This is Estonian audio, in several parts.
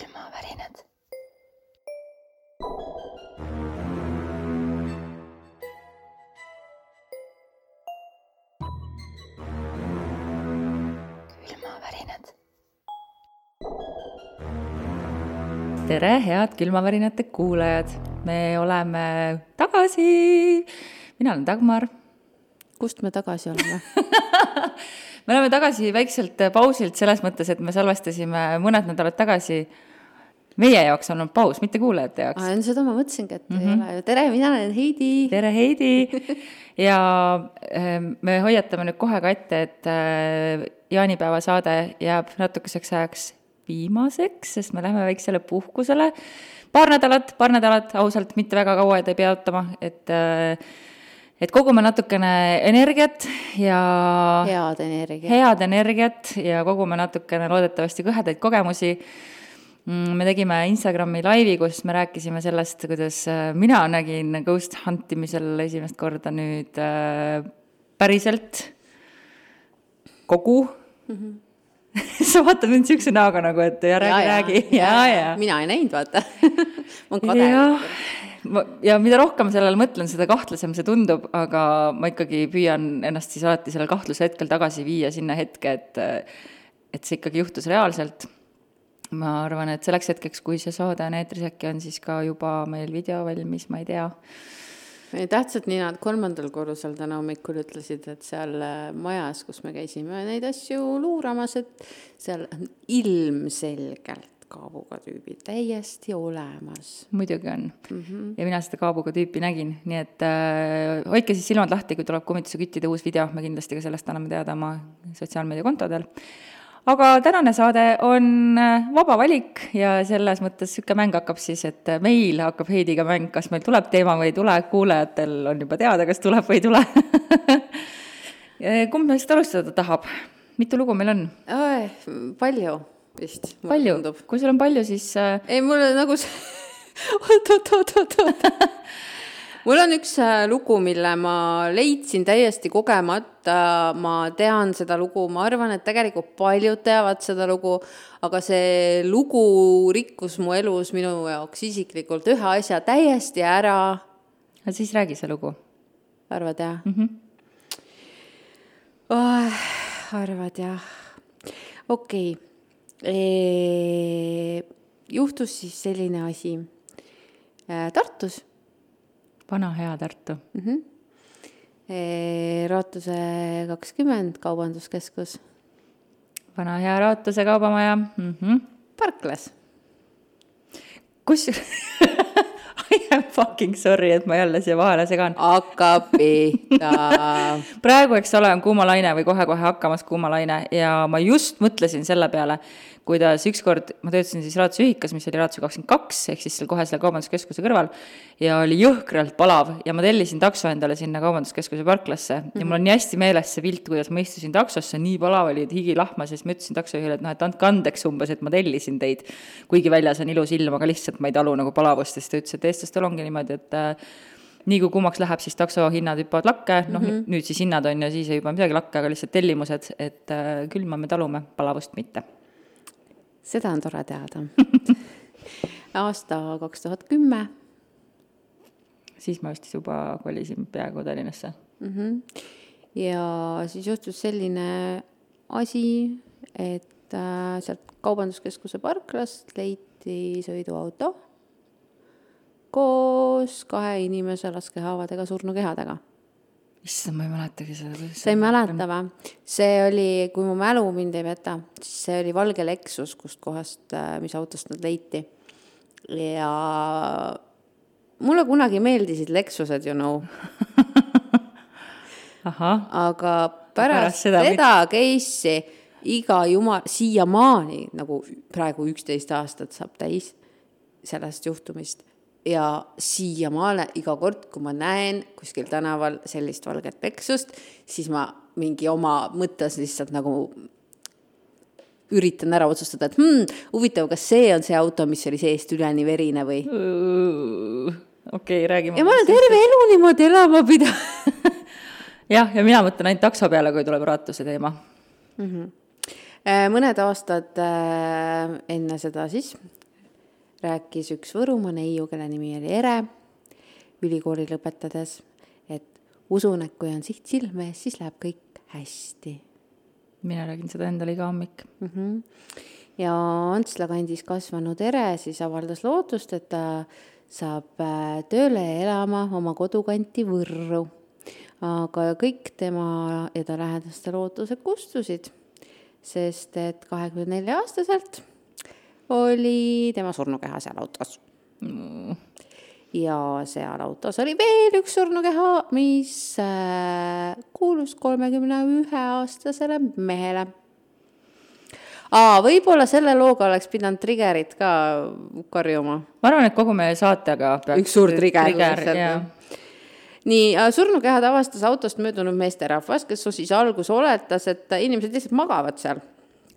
külmavärinad. külmavärinad. tere, head külmavärinate kuulajad, me oleme tagasi. mina olen Dagmar. kust me tagasi oleme me oleme tagasi väikselt pausilt selles mõttes, et me salvestasime mõned nädalad tagasi. Meie jaoks on olnud paus, mitte kuulajate jaoks. aa, seda ma mõtlesingi, et mm -hmm. ei ole ju. tere, mina olen Heidi. tere, Heidi! ja ähm, me hoiatame nüüd kohe ka ette, et äh, jaanipäeva saade jääb natukeseks ajaks viimaseks, sest me läheme väiksele puhkusele. paar nädalat, paar nädalat, ausalt, mitte väga kaua, et ei pea ootama, et äh, et kogume natukene energiat ja head energiat. head energiat ja kogume natukene loodetavasti kõhedaid kogemusi. Mm, me tegime Instagrami laivi, kus me rääkisime sellest, kuidas äh, mina nägin ghost hunt imisel esimest korda nüüd äh, päriselt kogu mm. -hmm. sa vaatad mind niisuguse näoga nagu, et ja räägi, räägi, ja, ja. mina ei näinud, vaata ma olen kade ma, ja mida rohkem sellele mõtlen, seda kahtlasem see tundub, aga ma ikkagi püüan ennast siis alati sellel kahtluse hetkel tagasi viia sinna hetke, et et see ikkagi juhtus reaalselt. Ma arvan, et selleks hetkeks, kui see saade on eetris, äkki on siis ka juba meil video valmis, ma ei tea. tähtsad ninad kolmandal korrusel täna hommikul ütlesid, et seal äh, majas, kus me käisime neid asju luuramas, et seal on ilmselgelt kaabuga tüübid täiesti olemas. muidugi on mm. -hmm. ja mina seda kaabuga tüüpi nägin, nii et äh, hoidke siis silmad lahti, kui tuleb kummituse küttide uus video, me kindlasti ka sellest anname teada oma sotsiaalmeediakontodel. Aga tänane saade on äh, vaba valik ja selles mõttes niisugune mäng hakkab siis, et meil hakkab Heidiga mäng, kas meil tuleb teema või ei tule, kuulajatel on juba teada, kas tuleb või ei tule kumb meist alustada tahab? mitu lugu meil on? palju vist. palju, kui sul on palju, siis äh.... ei, mul on nagu see oot, mul on üks äh, lugu, mille ma leidsin täiesti kogemata, ma tean seda lugu, ma arvan, et tegelikult paljud teavad seda lugu, aga see lugu rikkus mu elus minu jaoks isiklikult ühe asja täiesti ära. no siis räägi see lugu. arvad jah mm? -hmm. Oh, arvad jah? okei okay juhtus siis selline asi Tartus. Vana hea Tartu mm. -hmm. Raatuse kakskümmend kaubanduskeskus. vana hea Raatuse kaubamaja mm. -hmm. parklas. kus I am fucking sorry, et ma jälle siia vahele segan. hakkab pihta praegu, eks ole, on kuumalaine või kohe-kohe hakkamas kuumalaine ja ma just mõtlesin selle peale, kuidas ükskord ma töötasin siis Raatuse ühikas, mis oli Raatuse kakskümmend kaks, ehk siis seal kohe selle kaubanduskeskuse kõrval, ja oli jõhkralt palav ja ma tellisin takso endale sinna kaubanduskeskuse parklasse mm -hmm. ja mul on nii hästi meeles see pilt, kuidas ma istusin taksosse, nii palav oli, et higi lahmas ja siis ma ütlesin taksojuhile, et noh, et andke andeks umbes, et ma tellisin teid. kuigi väljas on ilus ilm, aga lihtsalt ma ei talu nagu palavust ja siis ta ütles, et eestlastel ongi niimoodi, et äh, nii kui kuumaks läheb, siis taksohinnad hüppavad lakke, noh mm -hmm. nüüd siis hinnad on ja siis ei hüppa midagi lakke, aga lihtsalt tellimused, et äh, külma me talume, palavust mitte seda on tore teada aasta kaks tuhat kümme. siis ma vist juba kolisin peaaegu Tallinnasse mm. -hmm. ja siis juhtus selline asi, et äh, sealt kaubanduskeskuse parklast leiti sõiduauto koos kahe inimese laskehaavadega surnukehadega issand, ma ei mäletagi seda. sa ei mäleta või? see oli, kui mu mälu mind ei peta, siis see oli valge Lexus, kustkohast, äh, mis autost nad leiti. ja mulle kunagi meeldisid Lexused, you know aga pärast, pärast seda, seda case'i iga jumal, siiamaani nagu praegu üksteist aastat saab täis sellest juhtumist ja siiamaale iga kord, kui ma näen kuskil tänaval sellist valget peksust, siis ma mingi oma mõttes lihtsalt nagu üritan ära otsustada, et hmm, huvitav, kas see on see auto, mis oli seest üleni verine või? okei okay,, räägi. ja ma olen terve elu niimoodi elama pidanud jah, ja mina mõtlen ainult takso peale, kui tuleb Raatuse teema mm. -hmm. mõned aastad äh, enne seda siis rääkis üks Võrumaa neiu, kelle nimi oli Ere, ülikooli lõpetades, et usun, et kui on siht silme ees, siis läheb kõik hästi mina räägin seda endale iga hommik mm. -hmm. ja Antsla kandis kasvanud Ere siis avaldas lootust, et ta saab äh, tööle ja elama oma kodukanti Võrru. aga kõik tema ja ta lähedaste lootused kustusid, sest et kahekümne nelja aastaselt oli tema surnukeha seal autos mm ja seal autos oli veel üks surnukeha, mis äh, kuulus kolmekümne ühe aastasele mehele. Aa, võib-olla selle looga oleks pidanud Triggerit ka karjuma. ma arvan, et kogu meie saatega peaks üks suur trigger, trigger nii, äh, surnukehad avastas autost möödunud meesterahvas, kes siis alguses oletas, et inimesed lihtsalt magavad seal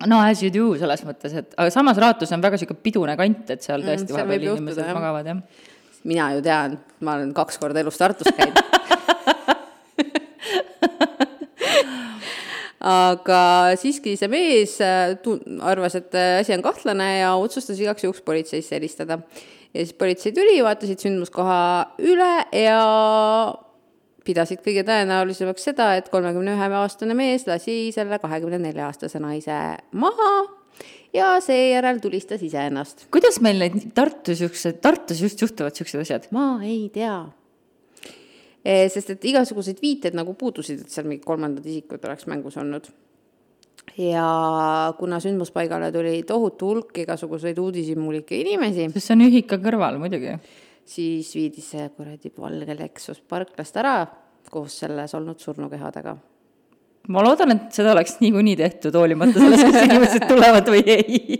no as you do selles mõttes, et aga samas Raatus on väga niisugune pidune kant, et seal tõesti mm, vahepeal inimesed juhtuda, magavad, jah. Mina ju tean, ma olen kaks korda elus Tartus käinud. Aga siiski see mees äh, arvas, et äh, asi on kahtlane ja otsustas igaks juhuks politseisse helistada. ja siis politsei tuli, vaatasid sündmuskoha üle ja pidasid kõige tõenäolisemaks seda, et kolmekümne ühe aastane mees lasi selle kahekümne nelja aastase naise maha ja seejärel tulistas iseennast. kuidas meil neid Tartus siuksed, Tartus just juhtuvad siuksed asjad? ma ei tea. E, sest et igasuguseid viited nagu puudusid, et seal mingid kolmandad isikud oleks mängus olnud. ja kuna sündmuspaigale tuli tohutu hulk igasuguseid uudishimulikke inimesi. sest see on ühika kõrval muidugi. Siis viidi see kuradi valge Lexus parklast ära koos selles olnud surnukehadega ma loodan, et seda oleks niikuinii tehtud, hoolimata sellest, kas inimesed tulevad või ei.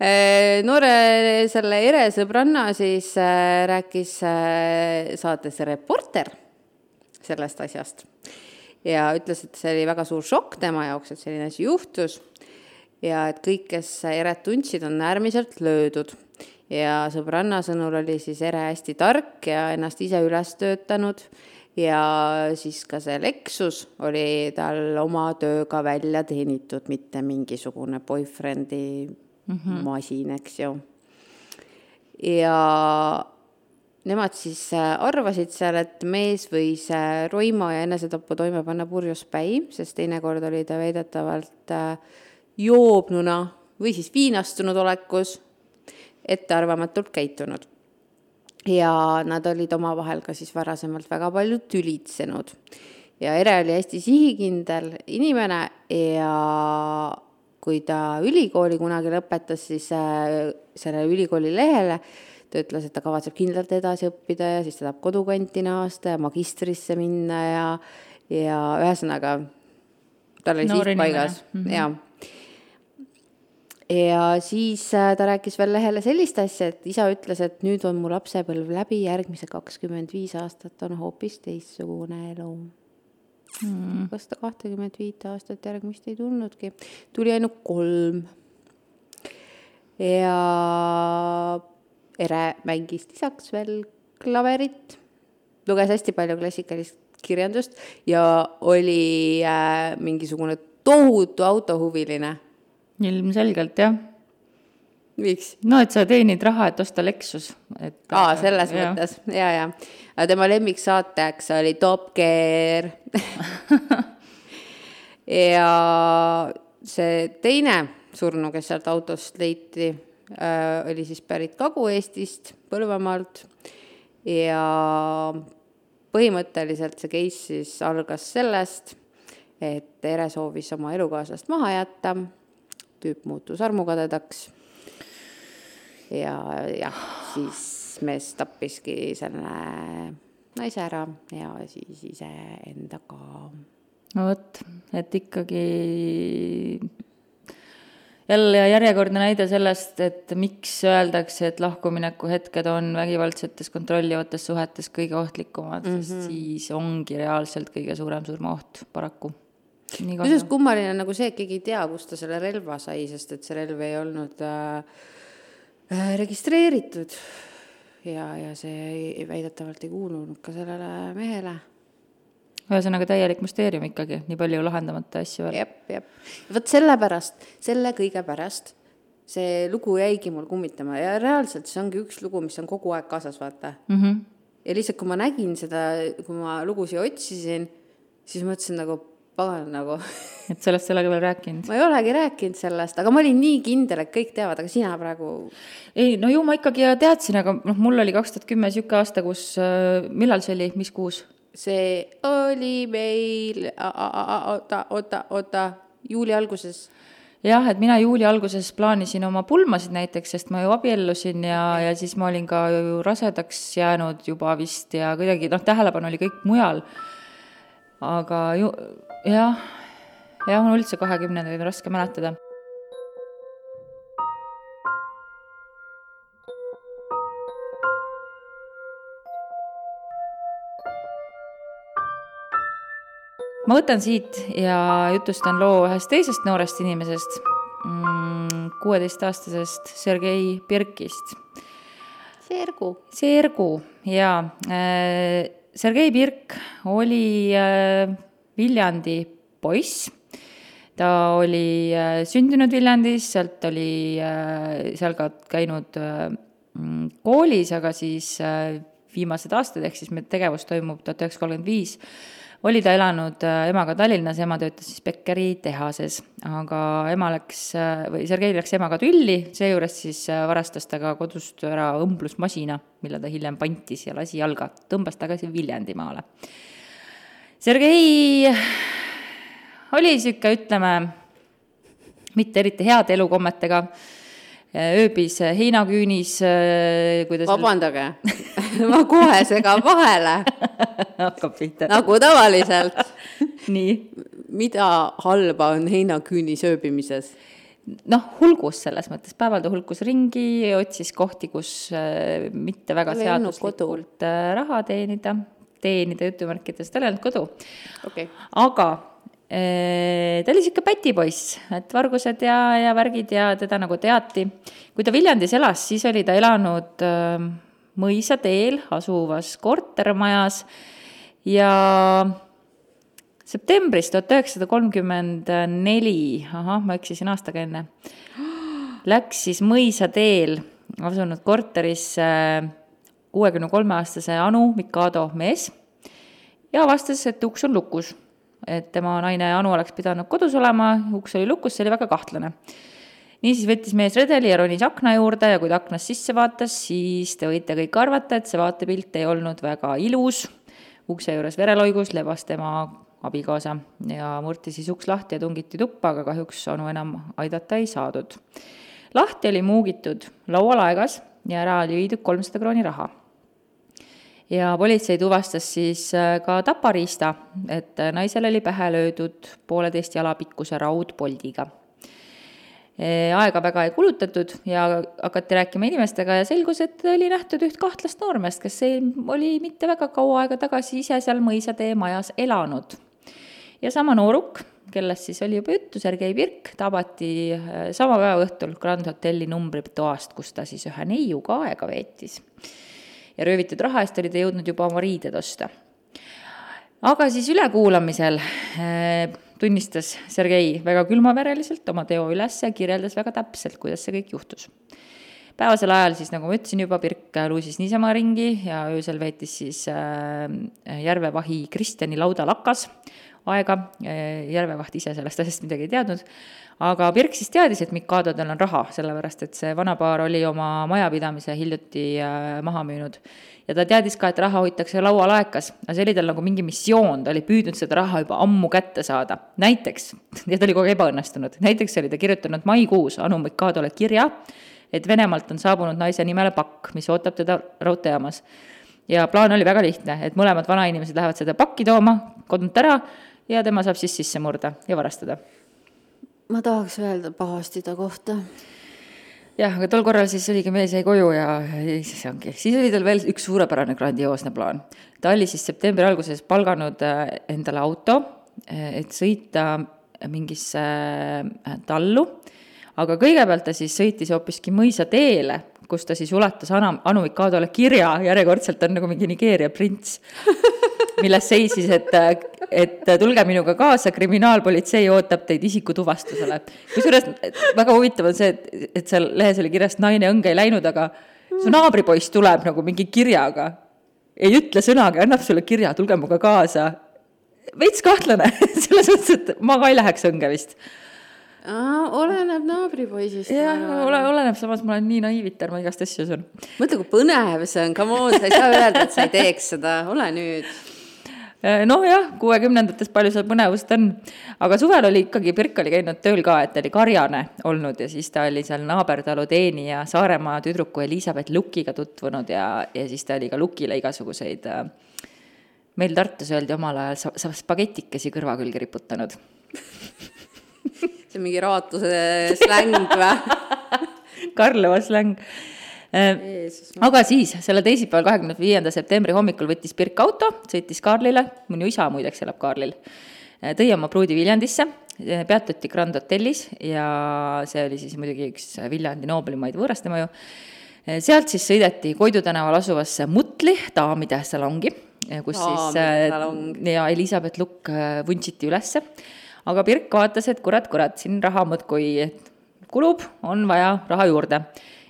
Äh, noore selle Ere sõbranna siis äh, rääkis äh, saates Reporter sellest asjast. Ja ütles, et see oli väga suur šokk tema jaoks, et selline asi juhtus ja et kõik, kes Eret tundsid, on äärmiselt löödud. Ja sõbranna sõnul oli siis Ere hästi tark ja ennast ise üles töötanud ja siis ka see Lexus oli tal oma tööga välja teenitud, mitte mingisugune boyfriend'i mm -hmm. masin, eks ju. ja nemad siis äh, arvasid seal, et mees võis äh, roima ja enesetappu toime panna purjus päi, sest teinekord oli ta väidetavalt äh, joobnuna või siis viinastunud olekus ettearvamatult käitunud ja nad olid omavahel ka siis varasemalt väga palju tülitsenud. ja Ere oli hästi sihikindel inimene ja kui ta ülikooli kunagi lõpetas, siis äh, selle ülikooli lehele ta ütles, et ta kavatseb kindlalt edasi õppida ja siis ta tahab kodukanti naasta ja magistrisse minna ja, ja ühesõnaga tal oli siht paigas mm -hmm. ja ja siis äh, ta rääkis veel lehele sellist asja, et isa ütles, et nüüd on mu lapsepõlv läbi, järgmised kakskümmend viis aastat on hoopis teistsugune elu. Mm.. kas ta kahtekümmet viite aastat järgmist ei tulnudki, tuli ainult kolm. ja Ere mängis lisaks veel klaverit, luges hästi palju klassikalist kirjandust ja oli äh, mingisugune tohutu autohuviline ilmselgelt jah. miks? no et sa teenid raha, et osta Lexus, et. aa, selles ja. mõttes ja, ja. aga tema lemmiksaateks oli Top Gear ja see teine surnu, kes sealt autost leiti äh,, oli siis pärit Kagu-Eestist, Põlvamaalt ja põhimõtteliselt see case siis algas sellest, et Ere soovis oma elukaaslast maha jätta tüüp muutus armukadedaks. ja jah, siis mees tappiski selle naise ära ja siis iseenda ka. no vot, et ikkagi jälle järjekordne näide sellest, et miks öeldakse, et lahkumineku hetked on vägivaldsetes kontrollivates suhetes kõige ohtlikumad mm, -hmm. sest mhm. siis ongi reaalselt kõige suurem surmaoht, paraku kusjuures kummaline on nagu see, et keegi ei tea, kust ta selle relva sai, sest et see relv ei olnud äh, äh registreeritud. ja, ja see väidetavalt ei kuulunud ka sellele mehele. ühesõnaga täielik müsteerium ikkagi, nii palju lahendamata asju veel. jep, jep. vot sellepärast, selle kõige pärast see lugu jäigi mul kummitama ja reaalselt see ongi üks lugu, mis on kogu aeg kaasas, vaata mm. -hmm. ja lihtsalt, kui ma nägin seda, kui ma lugusid otsisin, siis mõtlesin nagu pagan nagu et sellest ei olegi veel rääkinud? ma ei olegi rääkinud sellest, aga ma olin nii kindel, et kõik teavad, aga sina praegu. ei, no ju ma ikkagi teadsin, aga noh, mul oli kaks tuhat kümme niisugune aasta, kus, äh, millal see oli, mis kuus? see oli meil, oota, oota, oota, juuli alguses jah, et mina juuli alguses plaanisin oma pulmasid näiteks, sest ma ju abiellusin ja, ja siis ma olin ka ju rasedaks jäänud juba vist ja kuidagi noh, tähelepanu oli kõik mujal. aga ju jah, jah, mul üldse kahekümnendaid on raske mäletada ma võtan siit ja jutustan loo ühest teisest noorest inimesest, mm, kuueteistaastasest Sergei Birkist. Sergu. Sergu, jaa. Äh, Sergei Birk oli äh, Viljandi poiss. ta oli äh, sündinud Viljandis, sealt oli seal ka käinud mm, koolis, aga siis viimased aastad, ehk siis meie tegevus toimub tuhat üheksasada kolmkümmend viis oli ta elanud äh, emaga Tallinnas, ema töötas siis Beckeri tehases, aga ema läks, äh, või Sergei läks emaga tülli, seejuures siis äh, varastas ta ka kodust ära õmblusmasina, mille ta hiljem pantis ja lasi jalga, tõmbas tagasi Viljandimaale. Sergei oli niisugune, ütleme, mitte eriti heade elukommetega ööbis heinaküünis, kuidas vabandage. Ma kohe segan vahele. Hakkab pihta. nagu tavaliselt. Nii. mida halba on heinaküüni sööbimises? noh, hulgus selles mõttes, päeval ta hulkus ringi, otsis kohti, kus äh, mitte väga seaduslikult äh, raha teenida, teenida jutumärkides, tal ei olnud kodu. Okay.. aga ta oli niisugune pätipoiss, et vargused ja, ja värgid ja teda nagu teati. kui ta Viljandis elas, siis oli ta elanud äh, mõisateel asuvas kortermajas. Ja septembris tuhat üheksasada kolmkümmend neli, ahah, ma eksisin aastaga enne, läks siis mõisateel asunud korterisse kuuekümne kolme aastase Anu Mikado mees ja avastas, et uks on lukus et tema naine Anu oleks pidanud kodus olema, uks oli lukus, see oli väga kahtlane. niisiis võttis mees redeli ja ronis akna juurde ja kui ta aknast sisse vaatas, siis te võite kõik arvata, et see vaatepilt ei olnud väga ilus. ukse juures vereloigus lebas tema abikaasa ja murti siis uks lahti ja tungiti tuppa, aga kahjuks Anu enam aidata ei saadud. lahti oli muugitud laualaegas ja ära oli viidud kolmsada krooni raha ja politsei tuvastas siis äh, ka tapariista, et äh, naisel oli pähe löödud pooleteist jala pikkuse raudpoldiga. Äh, aega väga ei kulutatud ja hakati rääkima inimestega ja selgus, et oli nähtud üht kahtlast noormeest, kes ei, oli mitte väga kaua aega tagasi ise seal mõisatee majas elanud. ja sama nooruk, kellest siis oli juba juttu, Sergei Pirk, tabati sama päeva õhtul Grand Hotelli numbritoast, kus ta siis ühe neiuga aega veetis ja röövitud raha eest oli ta jõudnud juba oma riided osta. aga siis ülekuulamisel äh, tunnistas Sergei väga külmavereliselt oma teo üles ja kirjeldas väga täpselt, kuidas see kõik juhtus. päevasel ajal siis, nagu ma ütlesin juba, Pirk luusis niisama ringi ja öösel veetis siis äh, järvevahi Kristjani laudalakas aega, järvevaht ise sellest asjast midagi ei teadnud, aga Birk siis teadis, et Mikadodel on raha, sellepärast et see vanapaar oli oma majapidamise hiljuti äh, maha müünud. ja ta teadis ka, et raha hoitakse laualaekas, aga see oli tal nagu mingi missioon, ta oli püüdnud seda raha juba ammu kätte saada. näiteks, ja ta oli kogu aeg ebaõnnestunud, näiteks oli ta kirjutanud maikuus Anu Mikadole kirja, et Venemaalt on saabunud naise nimele pakk, mis ootab teda raudteejaamas. Ja plaan oli väga lihtne, et mõlemad vanainimesed lähevad seda pakki tooma kodunt ära ja tema saab siis sisse murda ja varastada ma tahaks öelda pahasti ta kohta. jah, aga tol korral siis oligi, mees jäi koju ja siis ongi, siis oli tal veel üks suurepärane grandioosne plaan. ta oli siis septembri alguses palganud äh, endale auto, äh, et sõita mingisse äh, tallu, aga kõigepealt ta siis sõitis hoopiski mõisateele, kus ta siis ulatas Anu, Anu Mikadole kirja, järjekordselt on nagu mingi Nigeeria prints milles seisis, et et tulge minuga kaasa, kriminaalpolitsei ootab teid isikutuvastusele. kusjuures väga huvitav on see, et, et seal lehes oli kirjas, naine õnge ei läinud, aga su naabripoiss tuleb nagu mingi kirjaga. ei ütle sõnagi, annab sulle kirja, tulge minuga kaasa. veits kahtlane selles mõttes, et ma ka ei läheks õnge vist oleneb naabripoisist. jah, ole, oleneb, samas ma olen nii naiiviter, ma igast asju usun. mõtle, kui põnev see on, come on, sa ei saa öelda, et sa ei teeks seda, ole nüüd Äh, noh jah, kuuekümnendates palju seal põnevust on, aga suvel oli ikkagi, Pirk oli käinud tööl ka, et ta oli karjane olnud ja siis ta oli seal naabertalu teenija Saaremaa tüdruku Elizabeth Lukiga tutvunud ja, ja siis ta oli ka Lukile igasuguseid äh, meil Tartus öeldi omal ajal spagetikesi kõrva külge riputanud see on mingi raatuse släng või? Karlova släng Jeesus. aga siis selle teisipäeval, kahekümne viienda septembri hommikul võttis Pirk auto, sõitis Kaarlile, minu isa muideks elab Kaarlil, tõi oma pruudi Viljandisse, peatuti Grand Hotellis ja see oli siis muidugi üks Viljandi nooblimaid võõrastemaju. sealt siis sõideti Koidu tänaval asuvasse Mutli daamide salongi, kus daamide siis salong. ja Elizabeth Lukk vuntsiti ülesse. Aga Pirk vaatas, et kurat, kurat, siin raha muudkui kulub, on vaja raha juurde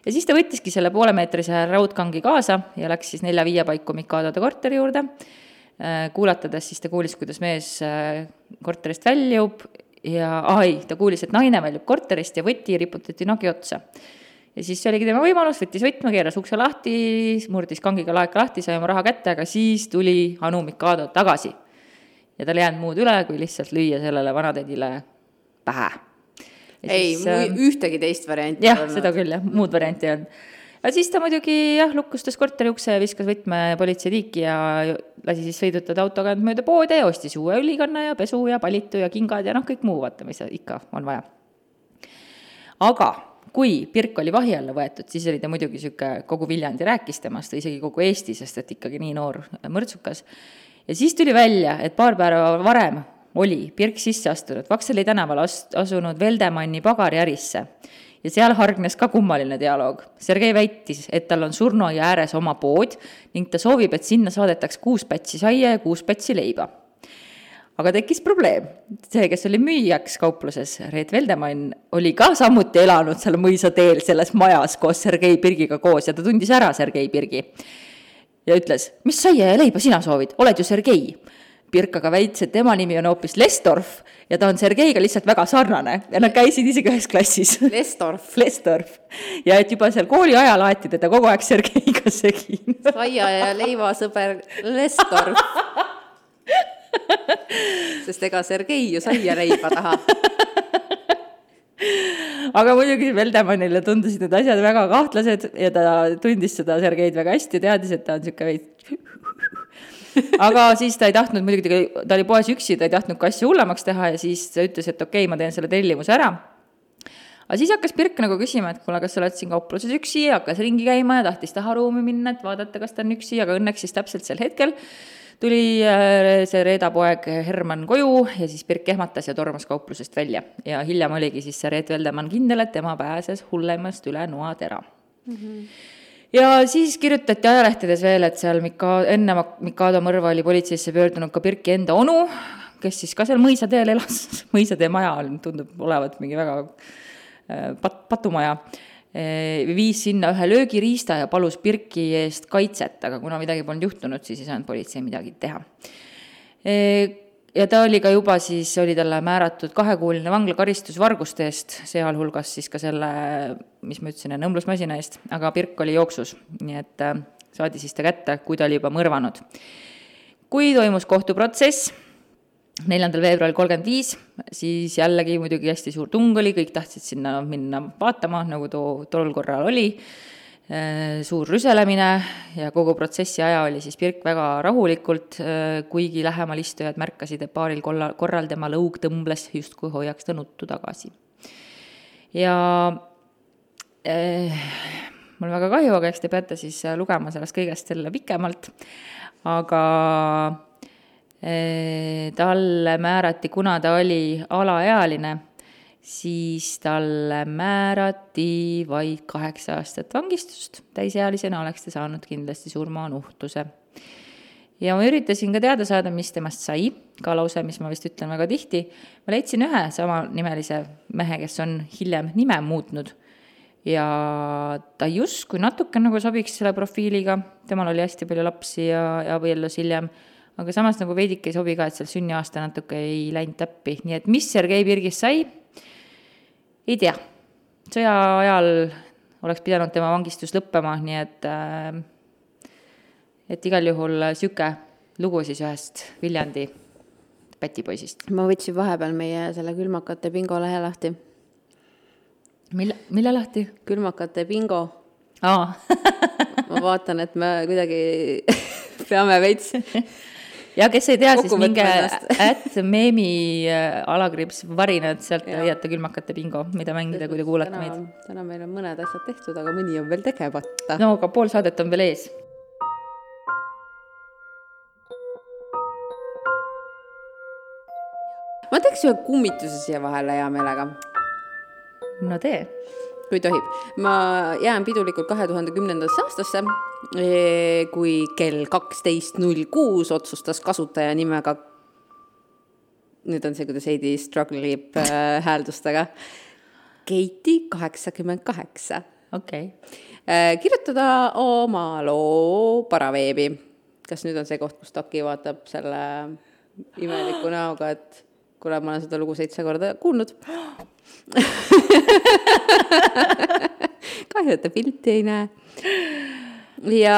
ja siis ta võttiski selle poolemeetrise raudkangi kaasa ja läks siis nelja-viie paiku Mikadode korteri juurde. Äh, kuulatades siis ta kuulis, kuidas mees äh, korterist väljub ja, aa ei, ta kuulis, et naine väljub korterist ja võti riputati nogi otsa. ja siis see oligi tema võimalus, võttis võtme, keeras ukse lahti, murdis kangiga laeka lahti, sai oma raha kätte, aga siis tuli Anu Mikado tagasi. Ja tal ei jäänud muud üle, kui lihtsalt lüüa sellele vanatädile pähe ei äh, ühtegi teist varianti jah, seda küll jah, muud varianti ei olnud. aga siis ta muidugi jah, lukustas korteri ukse ja viskas võtme politseitiiki ja lasi siis sõidutada autoga mööda poode ja ostis uue õlikanna ja pesu ja palitu ja kingad ja noh, kõik muu, vaata, mis ikka on vaja. aga kui Pirk oli vahi alla võetud, siis oli ta muidugi niisugune, kogu Viljandi rääkis temast, isegi kogu Eesti, sest et ikkagi nii noor mõrtsukas. Ja siis tuli välja, et paar päeva varem oli Pirk sisse astunud Vaksali tänaval ast-, asunud Veldemanni pagariärisse ja seal hargnes ka kummaline dialoog. Sergei väitis, et tal on surnuaia ääres oma pood ning ta soovib, et sinna saadetaks kuus pätsi saia ja kuus pätsi leiba. aga tekkis probleem. see, kes oli müüjaks kaupluses, Reet Veldemann, oli ka samuti elanud seal mõisateel selles majas koos Sergei Pirgiga koos ja ta tundis ära Sergei Pirgi. Ja ütles, mis saia ja leiba sina soovid, oled ju Sergei Pirk aga väitis, et tema nimi on hoopis Lestorf ja ta on Sergeiga lihtsalt väga sarnane ja nad käisid isegi ühes klassis. Lestorf Lestorf. ja et juba seal kooli ajal aeti teda kogu aeg Sergeiga segi. saia ja leivasõber Lestorf. sest ega Sergei ju saia leiba tahab aga muidugi Veldemannile tundusid need asjad väga kahtlased ja ta tundis seda Sergeid väga hästi, teadis, et ta on niisugune veits aga siis ta ei tahtnud muidugi, ta oli poes üksi, ta ei tahtnud ka asja hullemaks teha ja siis ütles, et okei okay,, ma teen selle tellimuse ära. aga siis hakkas Pirk nagu küsima, et kuule, kas sa oled siin kaupluses üksi, hakkas ringi käima ja tahtis taharuumi minna, et vaadata, kas ta on üksi, aga õnneks siis täpselt sel hetkel tuli äh, see Reeda poeg Herman koju ja siis Pirk ehmatas ja tormas kauplusest välja. ja hiljem oligi siis see Reet Veldemann kindel, et tema pääses hullemast üle noatera mm. -hmm ja siis kirjutati ajalehtedes veel, et seal Mika-, enne Mikado mõrva oli politseisse pöördunud ka Birki enda onu, kes siis ka seal mõisateel elas, mõisatee maja on, tundub olevat mingi väga äh, pat-, patumaja, viis sinna ühe löögiriista ja palus Birki eest kaitset, aga kuna midagi polnud juhtunud, siis ei saanud politsei midagi teha äh, ja ta oli ka juba siis, oli talle määratud kahekuuline vanglakaristus varguste eest, sealhulgas siis ka selle, mis ma ütlesin, õmblusmasina eest, aga Pirk oli jooksus, nii et äh, saadi siis ta kätte, kui ta oli juba mõrvanud. kui toimus kohtuprotsess, neljandal veebruaril kolmkümmend viis, siis jällegi muidugi hästi suur tung oli, kõik tahtsid sinna minna vaatama, nagu too tol korral oli Äh, suur rüselemine ja kogu protsessi aja oli siis Pirk väga rahulikult, äh, kuigi lähemal istujad märkasid, et paaril kolla, korral tema lõug tõmbles, justkui hoiaks ta nuttu tagasi. ja eh, mul väga kahju, aga eks te peate siis lugema sellest kõigest selle pikemalt, aga talle määrati, kuna ta oli alaealine siis talle määrati vaid kaheksa aastat vangistust, täisealisena oleks ta saanud kindlasti surmanuhtluse. ja ma üritasin ka teada saada, mis temast sai, ka lause, mis ma vist ütlen väga tihti. ma leidsin ühe samanimelise mehe, kes on hiljem nime muutnud. Ja ta justkui natuke nagu sobiks selle profiiliga, temal oli hästi palju lapsi ja, ja abiellus hiljem, aga samas nagu veidike ei sobi ka, et seal sünniaasta natuke ei läinud täppi, nii et mis Sergei Pirgist sai, ei tea. sõja ajal oleks pidanud tema vangistus lõppema, nii et äh, et igal juhul sihuke lugu siis ühest Viljandi pätipoisist. ma võtsin vahepeal meie selle külmakate bingo lehe lahti. mille, mille lahti? külmakate bingo. aa ma vaatan, et me kuidagi peame veits ja kes ei tea, siis minge at meemi äh, alakriips varinad, sealt leiate külmakate bingo, mida mängida, kui te kuulate täna, meid. täna meil on mõned asjad tehtud, aga mõni on veel tegemata. no aga pool saadet on veel ees ma teeks ühe kummituse siia vahele hea meelega. no tee. kui tohib. ma jään pidulikult kahe tuhande kümnendasse aastasse, kui kell kaksteist null kuus otsustas kasutaja nimega, nüüd on see, kuidas Heidi struggle ib äh, hääldustega, Keiti kaheksakümmend kaheksa. okei okay. Äh, kirjutada oma loo paraveebi. kas nüüd on see koht, kus Taki vaatab selle imeliku näoga, et kuule, ma olen seda lugu seitse korda kuulnud kahju, et ta pilti ei näe. Ja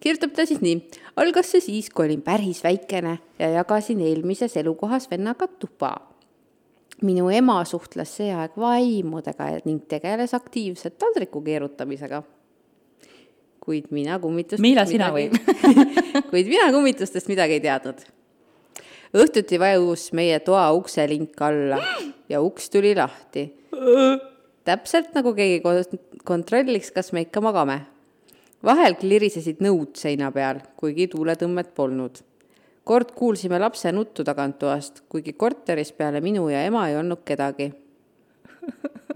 kirjutab ta siis nii. algas see siis, kui olin päris väikene ja jagasin eelmises elukohas vennaga tuba. minu ema suhtles see aeg vaimudega ning tegeles aktiivselt taldriku keerutamisega. kuid mina kummitustest Miila, sina või? kuid mina kummitustest midagi ei teadnud õhtuti vajus meie toa ukse link alla ja uks tuli lahti. täpselt nagu keegi kontrolliks, kas me ikka magame. Vahel klirisesid nõud seina peal, kuigi tuuletõmmet polnud. kord kuulsime lapse nuttu taganttoast, kuigi korteris peale minu ja ema ei olnud kedagi.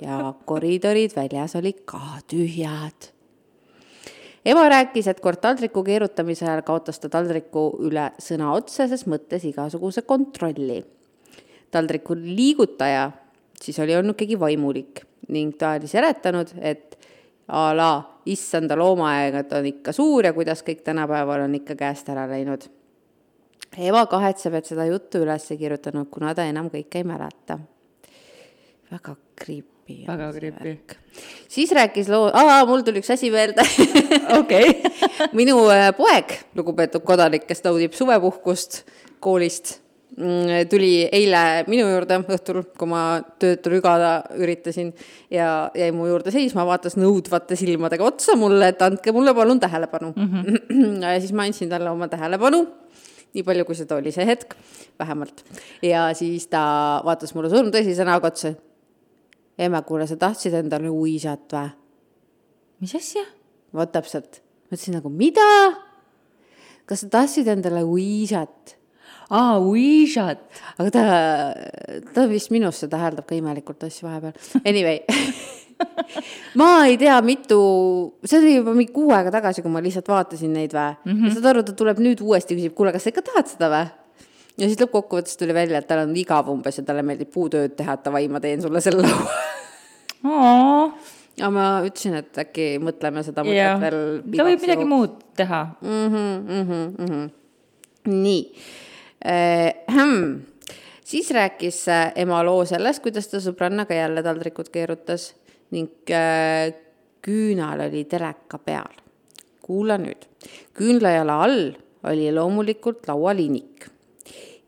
ja koridorid väljas olid ka tühjad ema rääkis, et kord taldriku keerutamise ajal kaotas ta taldriku üle sõna otseses mõttes igasuguse kontrolli. taldriku liigutaja siis oli olnud keegi vaimulik ning ta oli seletanud, et a la issanda loomaaeg on ikka suur ja kuidas kõik tänapäeval on ikka käest ära läinud. ema kahetseb, et seda juttu üles ei kirjutanud, kuna ta enam kõike ei mäleta. väga creepy väga creepy. siis rääkis loo, aa, mul tuli üks asi meelde. okei. minu äh, poeg, lugupeetud kodanik, kes naudib suvepuhkust koolist, tuli eile minu juurde õhtul, kui ma tööd rügada üritasin ja jäi mu juurde seisma, vaatas nõudvate silmadega otsa mulle, et andke mulle palun tähelepanu mm. -hmm. ja siis ma andsin talle oma tähelepanu nii palju, kui seda oli see hetk, vähemalt. ja siis ta vaatas mulle surmtõsise näoga otsa ema, kuule, sa tahtsid endale uisat või? mis asja? vot täpselt. ma ütlesin nagu, mida? kas sa tahtsid endale uisat? Aa, uisat. aga ta, ta vist minusse täheldab ka imelikult asju vahepeal. Anyway ma ei tea, mitu, see oli juba mingi kuu aega tagasi, kui ma lihtsalt vaatasin neid vä mm. -hmm. saad aru, ta tuleb nüüd uuesti, küsib, kuule, kas sa ikka tahad seda vä? ja siis lõppkokkuvõttes tuli välja, et tal on igav umbes ja talle meeldib puutööd teha, et davai, ma teen sulle selle laua. aga ma ütlesin, et äkki mõtleme seda mõtet veel. ta võib midagi muud teha mm. -hmm, mm -hmm, mm -hmm. nii. Siis rääkis äh, ema loo sellest, kuidas ta sõbrannaga jälle taldrikut keerutas ning äh, küünal oli teleka peal. kuula nüüd, küünlajala all oli loomulikult laualiinik.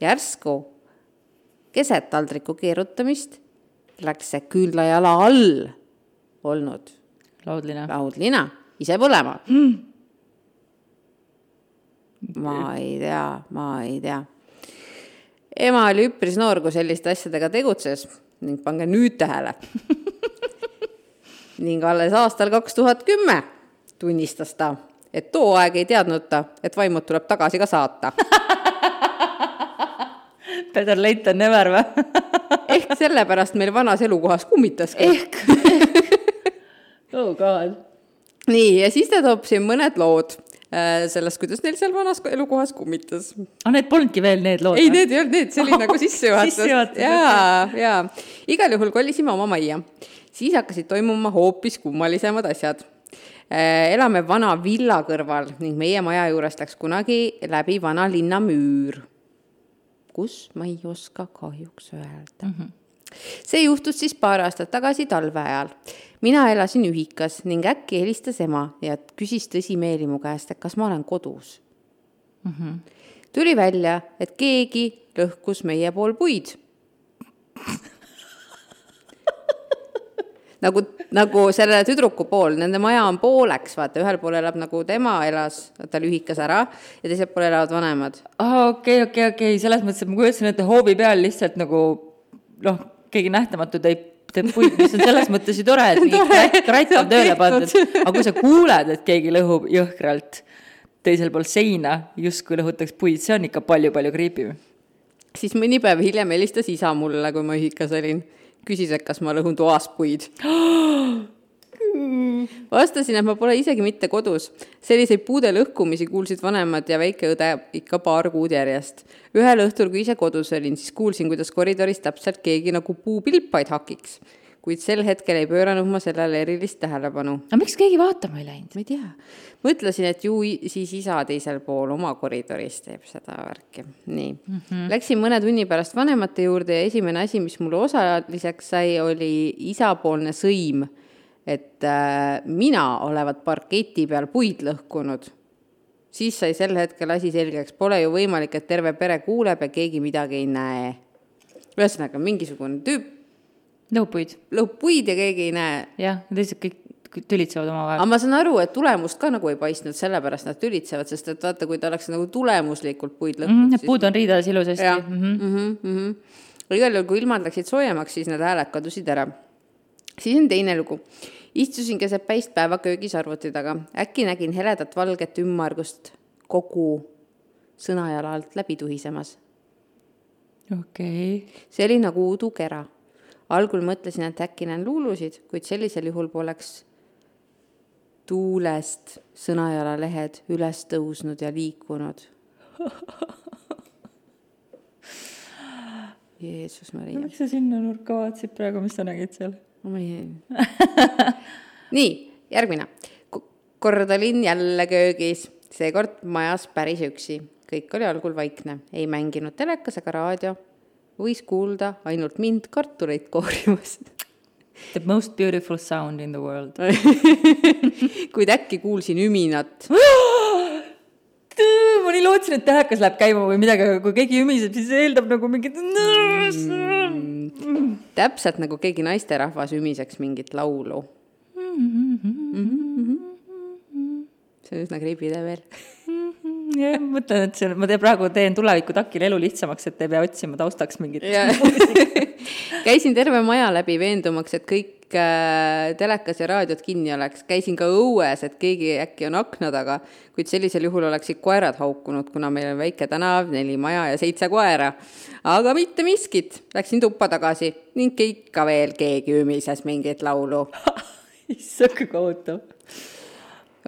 Järsku keset taldriku keerutamist läks see küünlajala all olnud laudlina, laudlina ise põlema. Mm.. ma ei tea, ma ei tea. Ema oli üpris noor, kui selliste asjadega tegutses. Ning pange nüüd tähele. Ning alles aastal kaks tuhat kümme tunnistas ta, et too aeg ei teadnud ta, et vaimud tuleb tagasi ka saata. Better late than never või? Ehk sellepärast meil vanas elukohas kummitaski. ehk. Oh god. nii, ja siis ta toob siin mõned lood sellest, kuidas neil seal vanas elukohas kummitas. aga Ah, need polnudki veel need lood ei, need ei olnud need, see oli nagu sissejuhatus. Sissejuhatus, jaa, jaa. igal juhul kolisime oma majja. siis hakkasid toimuma hoopis kummalisemad asjad. elame vana villa kõrval ning meie maja juurest läks kunagi läbi vana linna müür. kus, ma ei oska kahjuks öelda mm. -hmm see juhtus siis paar aastat tagasi talve ajal. mina elasin ühikas ning äkki helistas ema ja küsis tõsimeeli mu käest, et kas ma olen kodus mm. -hmm. tuli välja, et keegi lõhkus meie pool puid. nagu, nagu selle tüdruku pool, nende maja on pooleks, vaata, ühel pool elab nagu tema elas, ta lühikas ära ja teisel pool elavad vanemad. aa, okei, okei, okei, selles mõttes, et ma kujutasin ette hoovi peal lihtsalt nagu noh, keegi nähtamatu teeb, teeb puid, mis on selles mõttes ju tore, et mingi kratt, on tööle pandud, aga kui sa kuuled, et keegi lõhub jõhkralt teisel pool seina, justkui lõhutaks puid, see on ikka palju-palju creepy im. siis mõni päev hiljem helistas isa mulle, kui ma ühikas olin. küsis, et kas ma lõhun toas puid. vastasin, et ma pole isegi mitte kodus. selliseid puude lõhkumisi kuulsid vanemad ja väike õde ikka paar kuud järjest. ühel õhtul, kui ise kodus olin, siis kuulsin, kuidas koridoris täpselt keegi nagu puupilpaid hakiks. kuid sel hetkel ei pööranud ma sellele erilist tähelepanu aga miks keegi vaatama ei läinud? ma ei tea, mõtlesin, et ju siis isa teisel pool oma koridoris teeb seda värki. nii mm, -hmm. läksin mõne tunni pärast vanemate juurde ja esimene asi, mis mulle osaliseks sai, oli isapoolne sõim, et äh, mina olevat parketi peal puid lõhkunud. siis sai sel hetkel asi selgeks, pole ju võimalik, et terve pere kuuleb ja keegi midagi ei näe. ühesõnaga, mingisugune tüüp nõupuid, lõhub puid ja keegi ei näe jah, teised kõik tülitsevad omavahel aga. ma saan aru, et tulemust ka nagu ei paistnud, sellepärast nad tülitsevad, sest et vaata, kui ta oleks nagu tulemuslikult puid lõhkunud Mm, mm,, Need puud on riides ilusasti jah. -hmm. -hmm, mm -hmm. igal juhul, kui ilmad läksid soojemaks, siis need hääled kadusid ära. Siis on teine lugu. istusin keset päist päeva köögis arvuti taga, äkki nägin heledat valget ümmargust kogu sõnajala alt läbi tuhisemas. okei okay., see oli nagu udukera. algul mõtlesin, et äkki näen luulusid, kuid sellisel juhul poleks tuulest sõnajala lehed üles tõusnud ja liikunud. Jeesus Maria, miks sa sinna nurka vaatasid praegu, mis sa nägid seal? Ma ei. nii, järgmine. kord olin jälle köögis, seekord majas päris üksi. kõik oli algul vaikne, ei mänginud telekas ega raadio. võis kuulda ainult mind kartuleid koorimas The most beautiful sound in the world. kuid äkki kuulsin üminat. ma nii lootsin, et telekas läheb käima või midagi, aga kui keegi ümiseb, siis eeldab nagu mingit. Täpselt nagu keegi naisterahvas ümiseks mingit laulu. see on üsna idee veel. jah, mõtlen, et see, ma teen praegu teen tuleviku takile elu lihtsamaks, et ei pea otsima taustaks mingit. käisin terve maja läbi veendumaks, et kõik äh, telekas ja raadiod kinni oleks. käisin ka õues, et keegi äkki on akna taga, kuid sellisel juhul oleksid koerad haukunud, kuna meil on väike tänav, neli maja ja seitse koera. aga mitte miskit, läksin tuppa tagasi ning ikka veel keegi ümises mingit laulu issand, kui kohutav.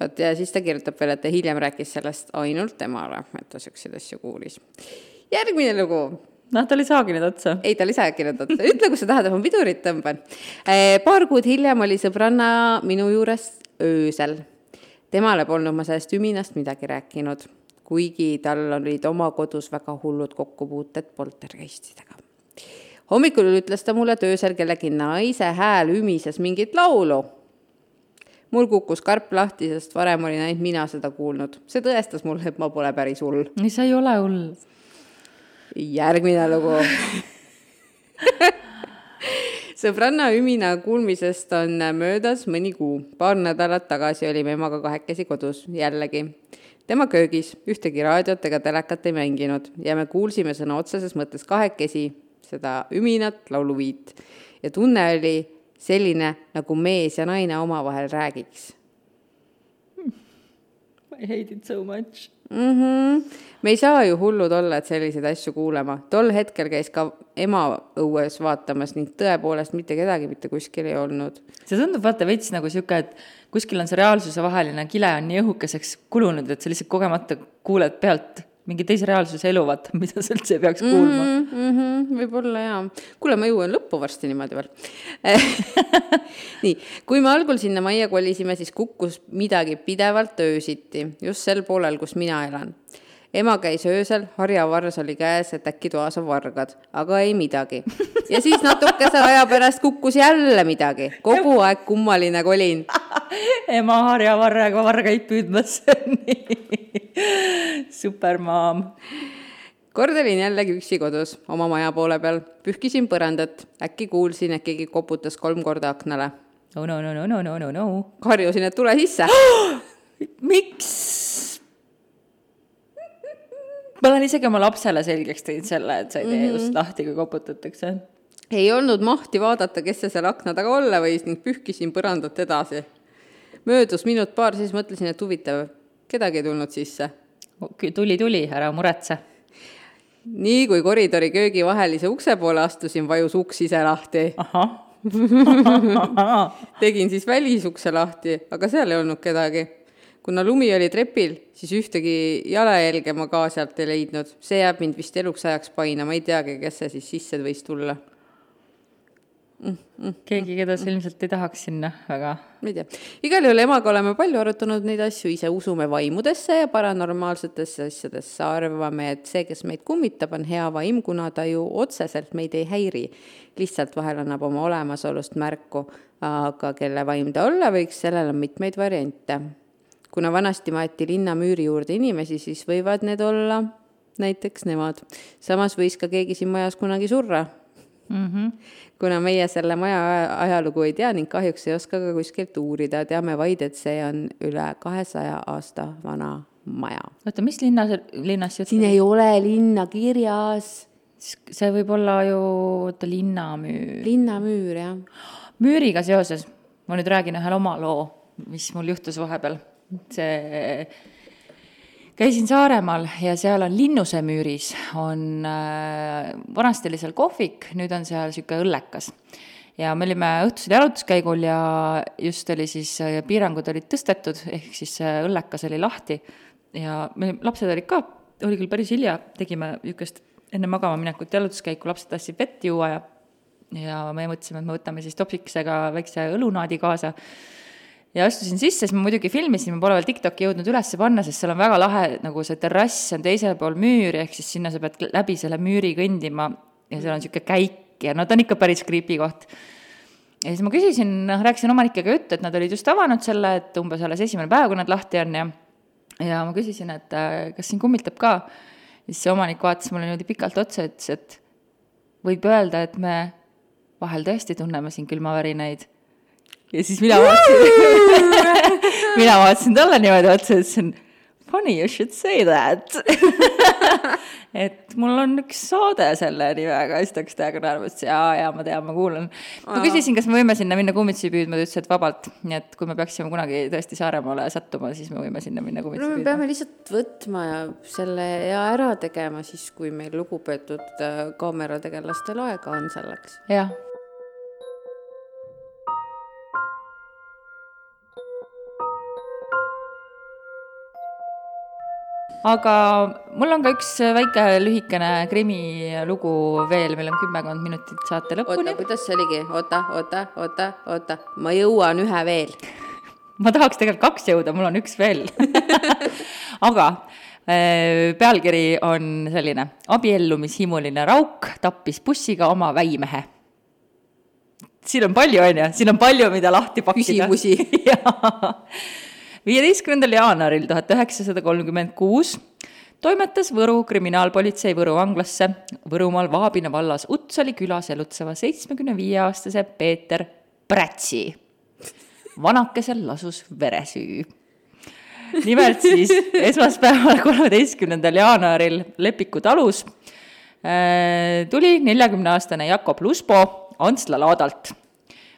vot ja siis ta kirjutab veel, et ta hiljem rääkis sellest ainult temale, et ta siukseid asju kuulis. järgmine lugu. noh, ta oli saaginud otsa. ei, ta oli sajakirjanud otsa, ütle, kus sa tahad, ma pidurit tõmban. paar kuud hiljem oli sõbranna minu juures öösel. temale polnud ma sellest üminast midagi rääkinud, kuigi tal olid oma kodus väga hullud kokkupuuted poltergeistidega. hommikul ütles ta mulle, et öösel kellegi naise hääl ümises mingit laulu mul kukkus karp lahti, sest varem olin ainult mina seda kuulnud. see tõestas mulle, et ma pole päris hull. ei, sa ei ole hull. Järgmine lugu. sõbranna ümina kuulmisest on möödas mõni kuu. paar nädalat tagasi olime emaga kahekesi kodus, jällegi. tema köögis ühtegi raadiot ega telekat ei mänginud ja me kuulsime sõna otseses mõttes kahekesi seda üminat lauluviit ja tunne oli selline, nagu mees ja naine omavahel räägiks. I hate it so much mm. -hmm. Me ei saa ju hullud olla, et selliseid asju kuulema. tol hetkel käis ka ema õues vaatamas ning tõepoolest mitte kedagi mitte kuskil ei olnud. see tundub vaata veits nagu sihuke, et kuskil on see reaalsuse vaheline kile on nii õhukeseks kulunud, et sa lihtsalt kogemata kuuled pealt mingi teise reaalsuse elu, vaata, mida sa üldse ei peaks kuulma mm. -hmm, võib-olla jaa. kuule, ma jõuan lõppu varsti niimoodi veel nii, kui me algul sinna majja kolisime, siis kukkus midagi pidevalt öösiti, just sel poolel, kus mina elan ema käis öösel, harjavars oli käes, et äkki toas on vargad, aga ei midagi. ja siis natukese aja pärast kukkus jälle midagi, kogu aeg kummaline kolin ema harjavarrega vargaid püüdmas supermaam. kord olin jällegi üksi kodus oma maja poole peal, pühkisin põrandat, äkki kuulsin, et keegi koputas kolm korda aknale. no no no no no no no no. karjusin, et tule sisse miks? Ma olen isegi oma lapsele selgeks teinud selle, et sa ei tee mm -hmm. ust lahti, kui koputatakse. ei olnud mahti vaadata, kes see seal akna taga olla võis ning pühkisin põrandat edasi. möödus minut-paar, siis mõtlesin, et huvitav, kedagi ei tulnud sisse. tuli, tuli, ära muretse. nii kui koridori köögivahelise ukse poole astusin, vajus uks ise lahti. tegin siis välisukse lahti, aga seal ei olnud kedagi kuna lumi oli trepil, siis ühtegi jalajälge ma ka sealt ei leidnud. see jääb mind vist eluks ajaks painama, ei teagi, kes see siis sisse võis tulla mm,. Mm, keegi, keda sa ilmselt ei tahaks sinna väga. ma ei tea, igal juhul emaga oleme palju arutanud neid asju, ise usume vaimudesse ja paranormaalsetesse asjadesse, arvame, et see, kes meid kummitab, on hea vaim, kuna ta ju otseselt meid ei häiri. lihtsalt vahel annab oma olemasolust märku, aga kelle vaim ta olla võiks, sellel on mitmeid variante kuna vanasti maeti linnamüüri juurde inimesi, siis võivad need olla näiteks nemad. samas võis ka keegi siin majas kunagi surra mm. -hmm. kuna meie selle maja ajalugu ei tea ning kahjuks ei oska ka kuskilt uurida, teame vaid, et see on üle kahesaja aasta vana maja. oota, mis linnas, linnas jutt? siin ei ole linna kirjas. see võib olla ju, oota, linnamüür. linnamüür, jah. müüriga seoses ma nüüd räägin ühe oma loo, mis mul juhtus vahepeal see käisin Saaremaal ja seal on Linnuse müüris on äh,, vanasti oli seal kohvik, nüüd on seal niisugune õllekas. ja me olime õhtusel jalutuskäigul ja just oli siis, äh, piirangud olid tõstetud, ehk siis õllekas oli lahti ja me, lapsed olid ka, oli küll päris hilja, tegime niisugust enne magama minekut jalutuskäiku, lapsed tahtsid vett juua ja ja me mõtlesime, et me võtame siis topsikesega väikse õlunaadi kaasa ja astusin sisse, siis ma muidugi filmisin, ma pole veel TikTok'i jõudnud üles panna, sest seal on väga lahe, nagu see terrass on teisel pool müüri, ehk siis sinna sa pead läbi selle müüri kõndima ja seal on niisugune käik ja no ta on ikka päris creepy koht. ja siis ma küsisin, noh, rääkisin omanikega juttu, et nad olid just avanud selle, et umbes alles esimene päev, kui nad lahti on ja ja ma küsisin, et äh, kas siin kummitab ka. siis see omanik vaatas mulle niimoodi pikalt otsa, ütles, et võib öelda, et me vahel tõesti tunneme siin külmavärinaid ja siis mina vaatasin mina vaatasin talle niimoodi otsa ja ütlesin, funny you should say that et mul on üks saade selle nimega, siis ta hakkas täiega naerma, ütles jaa, jaa, ma tean, ma kuulan. ma küsisin, kas me võime sinna minna kummitsi püüdma, ta ütles, et vabalt, nii et kui me peaksime kunagi tõesti Saaremaale sattuma, siis me võime sinna minna kummitsi no, püüdma. me peame lihtsalt võtma ja selle ja ära tegema siis, kui meil lugupeetud äh, kaamerategelastel aega on selleks. jah aga mul on ka üks väike lühikene krimilugu veel, meil on kümmekond minutit saate lõpuni. oota, kuidas see oligi, oota, oota, oota, oota, ma jõuan ühe veel. Ma tahaks tegelikult kaks jõuda, mul on üks veel. Aga äh, pealkiri on selline, abiellumishimuline rauk tappis bussiga oma väimehe. siin on palju, on ju, siin on palju, mida lahti pakkida. küsimusi viieteistkümnendal jaanuaril tuhat üheksasada kolmkümmend kuus toimetas Võru kriminaalpolitsei Võru vanglasse Võrumaal Vaabina vallas Utsali külas elutseva seitsmekümne viie aastase Peeter Prätsi. vanakesel lasus veresüü. nimelt siis esmaspäeval, kolmeteistkümnendal jaanuaril Lepiku talus äh, tuli neljakümne aastane Jakob Lusbo Antsla laadalt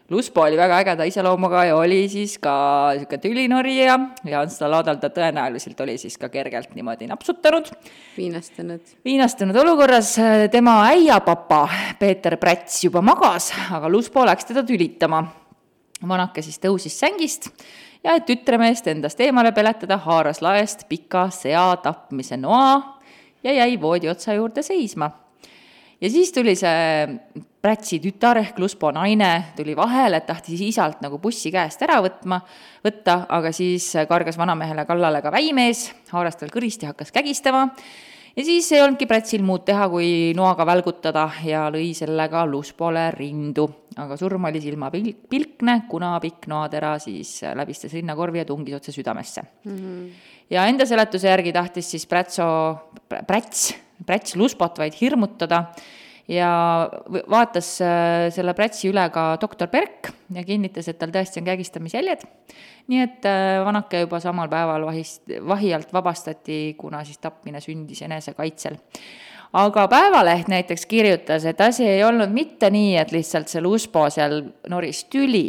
Luspo oli väga ägeda iseloomuga ja oli siis ka niisugune tülinorija ja Ants Laadal ta tõenäoliselt oli siis ka kergelt niimoodi napsutanud. viinastunud. viinastunud olukorras tema äiapapa Peeter Präts juba magas, aga Luspo läks teda tülitama. vanake siis tõusis sängist ja et tütremeest endast eemale peletada, haaras laest pika sea tapmise noa ja jäi voodi otsa juurde seisma ja siis tuli see Prätsi tütar ehk Luspo naine tuli vahele, et tahtis isalt nagu bussi käest ära võtma, võtta, aga siis kargas vanamehele kallale ka väimees, haaras tal kõrist ja hakkas kägistama. ja siis ei olnudki Prätsil muud teha, kui noaga välgutada ja lõi sellega Luspole rindu. aga surm oli silmapilkne, kuna pikk noatera siis läbistas rinnakorvi ja tungis otse südamesse mm. -hmm. ja enda seletuse järgi tahtis siis Prätso, Präts Präts Luspot vaid hirmutada ja vaatas äh, selle Prätsi üle ka doktor Berk ja kinnitas, et tal tõesti on kägistamisjäljed. nii et äh, vanake juba samal päeval vahist, vahi alt vabastati, kuna siis tapmine sündis enesekaitsel aga Päevaleht näiteks kirjutas, et asi ei olnud mitte nii, et lihtsalt see Luspo seal noris tüli,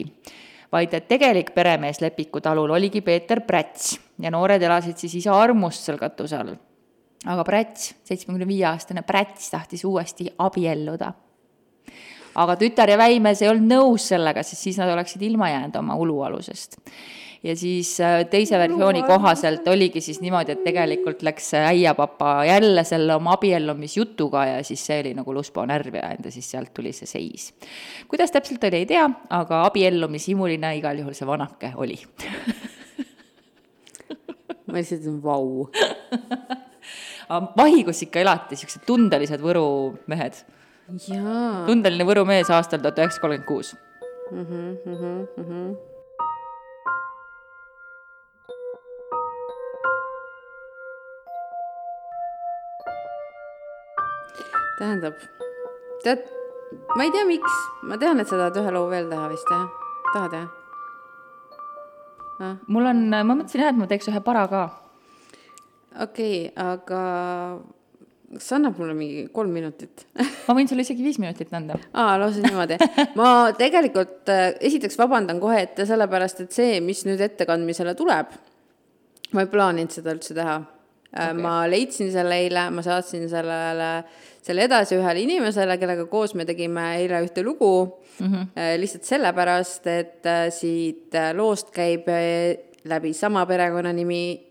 vaid et tegelik peremees Lepiku talul oligi Peeter Präts ja noored elasid siis isa armust seal katuse all aga Präts, seitsmekümne viie aastane Präts tahtis uuesti abielluda. aga tütar ja väimees ei olnud nõus sellega, sest siis nad oleksid ilma jäänud oma ulualusest. ja siis äh, teise versiooni kohaselt oligi siis niimoodi, et tegelikult läks äiapapa jälle selle oma abiellumisjutuga ja siis see oli nagu Luspo närv ja enda siis sealt tuli see seis. kuidas täpselt oli, ei tea, aga abiellumishimuline igal juhul see vanake oli ma lihtsalt ütlen vau aga vahikus ikka elati siuksed tundelised Võru mehed. tundeline Võru mees aastal tuhat üheksasada kolmkümmend kuus. Tähendab, tead, ma ei tea, miks, ma tean, et sa tahad ühe loo veel teha vist, jah? tahad, jah? mul on, ma mõtlesin jah, et ma teeks ühe para ka okei okay,, aga kas sa annad mulle mingi kolm minutit ma võin sulle isegi viis minutit anda. aa, lausa niimoodi. ma tegelikult äh, esiteks vabandan kohe ette, sellepärast et see, mis nüüd ettekandmisele tuleb, ma ei plaaninud seda üldse teha äh, okay.. ma leidsin selle eile, ma saatsin sellele, selle edasi ühele inimesele, kellega koos me tegime eile ühte lugu mm. -hmm. lihtsalt sellepärast, et siit loost käib läbi sama perekonnanimi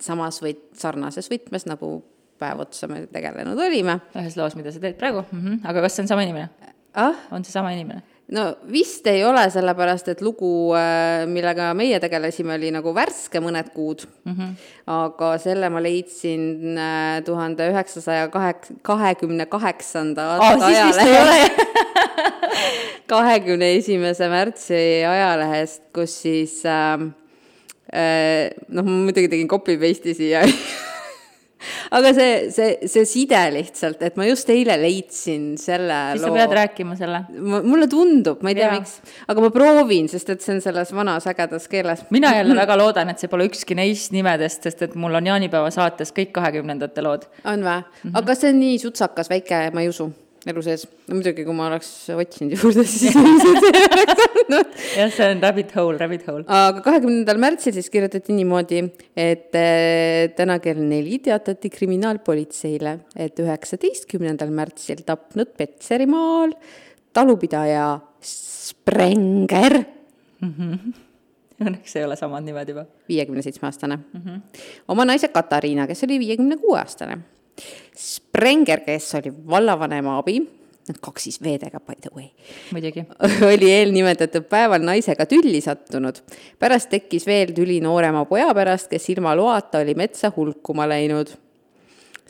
samas või sarnases võtmes, nagu päev otsa me tegelenud olime. ühes loos, mida sa teed praegu mm, -hmm. aga kas see on sama inimene ah?? on see sama inimene? no vist ei ole, sellepärast et lugu, äh, millega meie tegelesime, oli nagu värske mõned kuud mm. -hmm. aga selle ma leidsin äh, tuhande üheksasaja kaheksa, kahekümne kaheksanda aasta ajalehest kahekümne esimese märtsi ajalehest, kus siis äh, Äh, noh, ma muidugi tegin copy paste'i siia aga see, see, see side lihtsalt, et ma just eile leidsin selle siis loo. sa pead rääkima selle. mulle tundub, ma ei tea, miks, aga ma proovin, sest et see on selles vanas ägedas keeles. mina jälle väga loodan, et see pole ükski neist nimedest, sest et mul on jaanipäeva saates kõik kahekümnendate lood. on või mm? -hmm. aga see on nii sutsakas, väike, ma ei usu elu sees. no muidugi, kui ma oleks otsinud juurde, siis ilmselt see oleks olnud. jah, see on rabbit hole, rabbit hole. aga kahekümnendal märtsil siis kirjutati niimoodi, et äh, täna kell neli teatati kriminaalpolitseile, et üheksateistkümnendal märtsil tapnud Petserimaal talupidaja Sprenger mm. -hmm. Õnneks ei ole samad nimed juba. viiekümne seitsme aastane mm. -hmm. oma naise Katariina, kes oli viiekümne kuue aastane Sprenger, kes oli vallavanema abi, need kaks siis V-dega, by the way. muidugi. oli eelnimetatud päeval naisega tülli sattunud. pärast tekkis veel tüli noorema poja pärast, kes ilma loata oli metsa hulkuma läinud.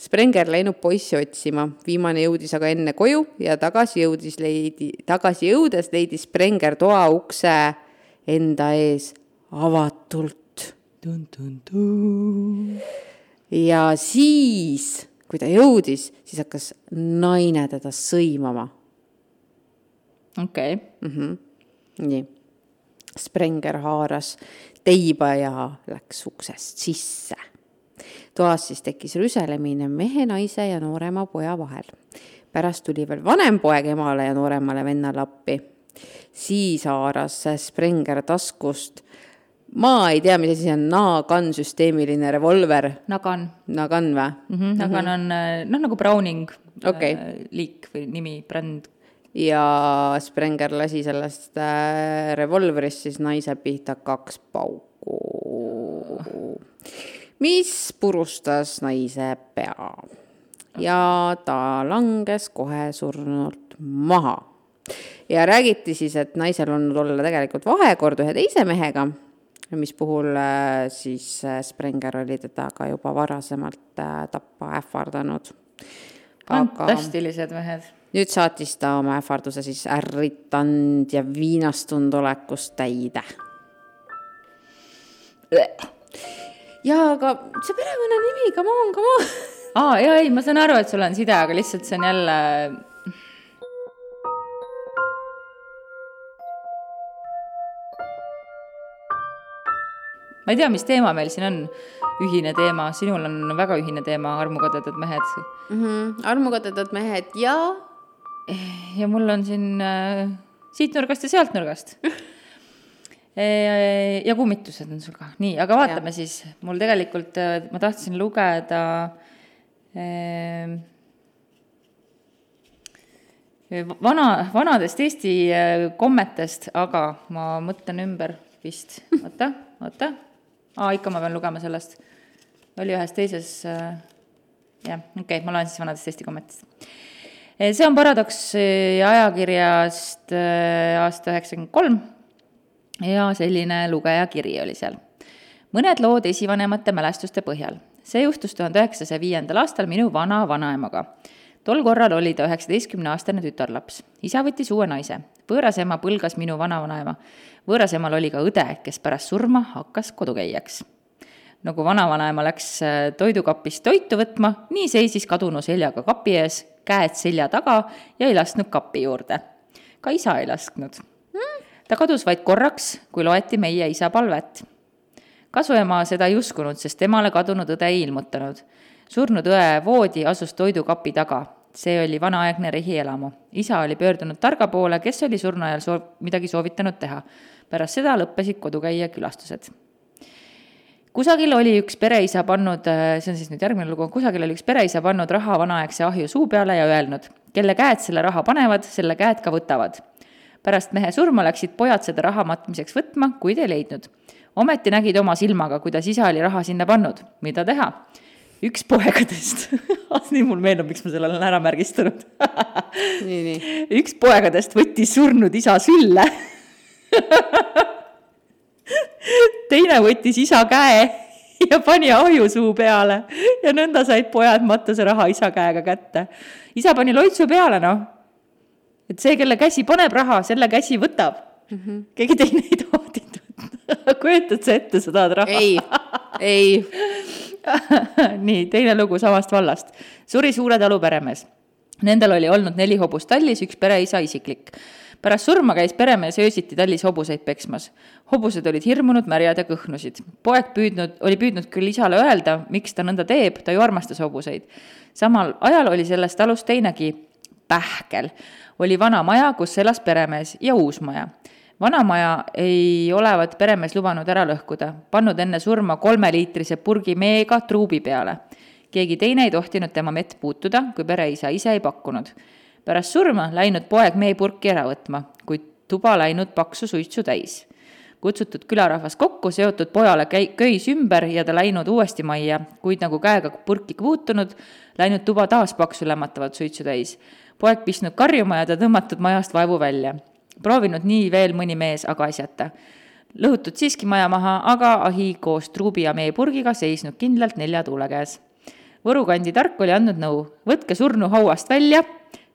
Sprenger läinud poissi otsima, viimane jõudis aga enne koju ja tagasi jõudis leidi, tagasi jõudes leidis Sprenger toa ukse enda ees avatult. ja siis kui ta jõudis, siis hakkas naine teda sõimama. okei okay. mm. -hmm. nii. Sprenger haaras teiba ja läks uksest sisse. toas siis tekkis rüselemine mehe, naise ja noorema poja vahel. pärast tuli veel vanem poeg emale ja nooremale vennale appi. siis haaras Sprenger taskust ma ei tea, mis asi see on, Nagan süsteemiline revolver. Nagan Nagan või mm? -hmm, Nagan on noh, nagu Browning okay. liik või nimi, bränd. ja Sprenger lasi sellest äh, revolverist siis naise pihta kaks pauku, mis purustas naise pea ja ta langes kohe surnult maha. ja räägiti siis, et naisel olnud olla tegelikult vahekord ühe teise mehega mis puhul äh, siis äh, Sprenger oli teda ka juba varasemalt äh, tappa ähvardanud. fantastilised mehed. nüüd saatis ta oma ähvarduse siis ärritanud ja viinastunud olekust täide. jaa, aga see perekonnanimi, come on, come on. aa, jaa, ei, ma saan aru, et sul on side, aga lihtsalt see on jälle ma ei tea, mis teema meil siin on, ühine teema, sinul on väga ühine teema, armukadedad mehed mm. -hmm. armukadedad mehed ja? ja mul on siin äh, siit nurgast ja sealt nurgast e,. ja kummitused on sul ka, nii, aga vaatame ja. siis, mul tegelikult, äh, ma tahtsin lugeda äh, vana, vanadest Eesti äh, kommetest, aga ma mõtlen ümber vist, oota, oota aa, ikka ma pean lugema sellest. oli ühes teises äh,, jah, okei okay,, ma loen siis vanadest Eesti kommetist. Eh, see on Paradoksi ajakirjast äh, aasta üheksakümmend kolm ja selline lugejakiri oli seal. mõned lood esivanemate mälestuste põhjal. see juhtus tuhande üheksasaja viiendal aastal minu vana-vanaemaga tol korral oli ta üheksateistkümneaastane tütarlaps. isa võttis uue naise. võõras ema põlgas minu vanavanaema võõras emal oli ka õde, kes pärast surma hakkas kodukäijaks. nagu vanavanaema läks äh, toidukapist toitu võtma, nii seisis kadunu seljaga kapi ees, käed selja taga ja ei lasknud kapi juurde. ka isa ei lasknud. ta kadus vaid korraks, kui loeti meie isa palvet. kasuema seda ei uskunud, sest temale kadunud õde ei ilmutanud. surnud õe voodi asus toidukapi taga see oli vanaaegne rehielamu. isa oli pöördunud targa poole, kes oli surnuajal soov, midagi soovitanud teha. pärast seda lõppesid kodukäija külastused. kusagil oli üks pereisa pannud, see on siis nüüd järgmine lugu, kusagil oli üks pereisa pannud raha vanaaegse ahju suu peale ja öelnud, kelle käed selle raha panevad, selle käed ka võtavad. pärast mehe surma läksid pojad seda raha matmiseks võtma, kuid ei leidnud. ometi nägid oma silmaga, kuidas isa oli raha sinna pannud, mida teha üks poegadest nii mul meenub, miks ma selle olen ära märgistanud nii, nii. üks poegadest võttis surnud isa sülle teine võttis isa käe ja pani ahju suu peale ja nõnda said pojad matuse raha isa käega kätte. isa pani loitsu peale, noh. et see, kelle käsi paneb raha, selle käsi võtab mm. -hmm. keegi teine ei võtta kujutad sa ette, sa tahad raha? ei, ei nii, teine lugu samast vallast. suri suure talu peremees. Nendel oli olnud neli hobust tallis, üks pereisa isiklik. pärast surma käis peremees öösiti tallis hobuseid peksmas. hobused olid hirmunud, märjad ja kõhnusid. poeg püüdnud, oli püüdnud küll isale öelda, miks ta nõnda teeb, ta ju armastas hobuseid. samal ajal oli selles talus teinegi pähkel. oli vana maja, kus elas peremees ja uus maja vanamaja ei olevat peremees lubanud ära lõhkuda, pannud enne surma kolmeliitrise purgi meega truubi peale. keegi teine ei tohtinud tema mett puutuda, kui pereisa ise ei pakkunud. pärast surma läinud poeg meepurki ära võtma, kuid tuba läinud paksu suitsu täis. kutsutud külarahvas kokku, seotud pojale käi-, köis ümber ja ta läinud uuesti majja, kuid nagu käega purki puutunud, läinud tuba taas paksu lämmatavat suitsu täis. poeg pistnud karjuma ja ta tõmmatud majast vaevu välja proovinud nii veel mõni mees, aga asjata. lõhutud siiski maja maha, aga ahi koos truubi ja meepurgiga seisnud kindlalt nelja tuule käes. Võru kandi tark oli andnud nõu, võtke surnu hauast välja,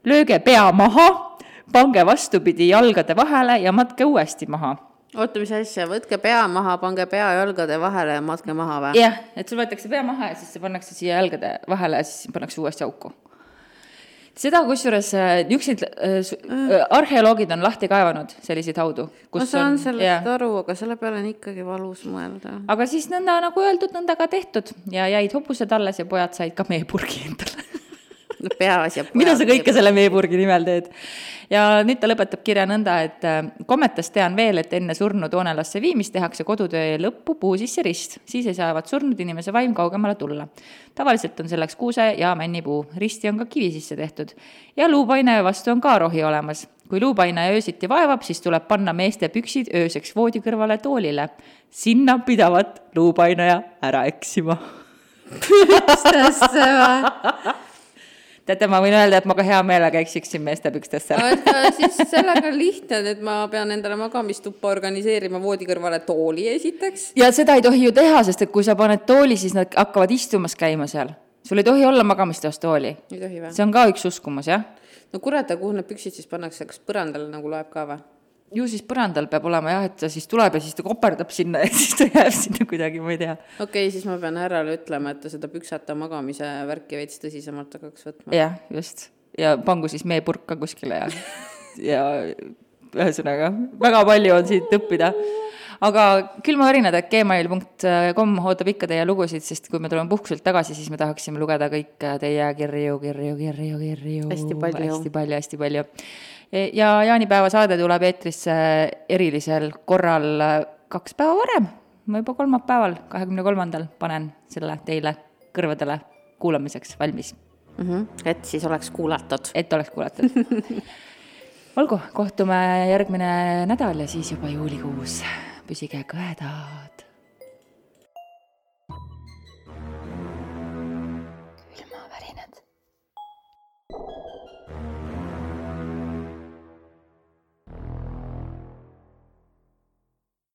lööge pea maha, pange vastupidi jalgade vahele ja matke uuesti maha oota, mis asja, võtke pea maha, pange pea jalgade vahele ja matke maha või? jah, et sul võetakse pea maha ja siis see pannakse siia jalgade vahele ja siis pannakse uuesti auku seda kusjuures äh, niisuguseid äh, äh, arheoloogid on lahti kaevanud selliseid haudu. ma saan on, sellest yeah. aru, aga selle peale on ikkagi valus mõelda. aga siis nõnda nagu öeldud, nõnda ka tehtud ja jäid hobused alles ja pojad said ka meepurgi endale peaasi jääb mida sa kõike selle meepurgi nimel teed? ja nüüd ta lõpetab kirja nõnda, et äh, kommetast tean veel, et enne surnud hoonelasse viimist tehakse kodutöö lõppu puu sisse rist, siis ei saavat surnud inimese vaim kaugemale tulla. tavaliselt on selleks kuuse ja männipuu, risti on ka kivi sisse tehtud. Ja luupaine vastu on ka rohi olemas. Kui luupainaja öösiti vaevab, siis tuleb panna meeste püksid ööseks voodi kõrvale toolile. sinna pidavat luupainaja ära eksima teate, ma võin öelda, et ma ka hea meelega eksiksin meeste pükstesse. aga siis sellega on lihtne, et ma pean endale magamistuppa organiseerima voodi kõrvale tooli esiteks. ja seda ei tohi ju teha, sest et kui sa paned tooli, siis nad hakkavad istumas käima seal. sul ei tohi olla magamistoas tooli. see on ka üks uskumus, jah. no kurat, aga kuhu need püksid siis pannakse, kas põrandale nagu loeb ka või? Ju siis põrandal peab olema jah, et ta siis tuleb ja siis ta koperdab sinna ja siis ta jääb sinna kuidagi, ma ei tea. okei okay,, siis ma pean härrale ütlema, et ta seda püksata magamise värki veits tõsisemalt hakkaks võtma. jah, just. ja pangu siis meepurk ka kuskile ja, ja ühesõnaga, väga palju on siit õppida. aga külmavärinad, et gmail.com ootab ikka teie lugusid, sest kui me tuleme puhkuselt tagasi, siis me tahaksime lugeda kõik teie kirju, kirju, kirju, kirju. hästi palju. hästi palju, hästi palju ja jaanipäeva saade tuleb eetrisse erilisel korral kaks päeva varem, ma juba kolmapäeval, kahekümne kolmandal panen selle teile kõrvadele kuulamiseks valmis mm. -hmm. et siis oleks kuulatud. et oleks kuulatud olgu, kohtume järgmine nädal ja siis juba juulikuus. püsige kõhedad.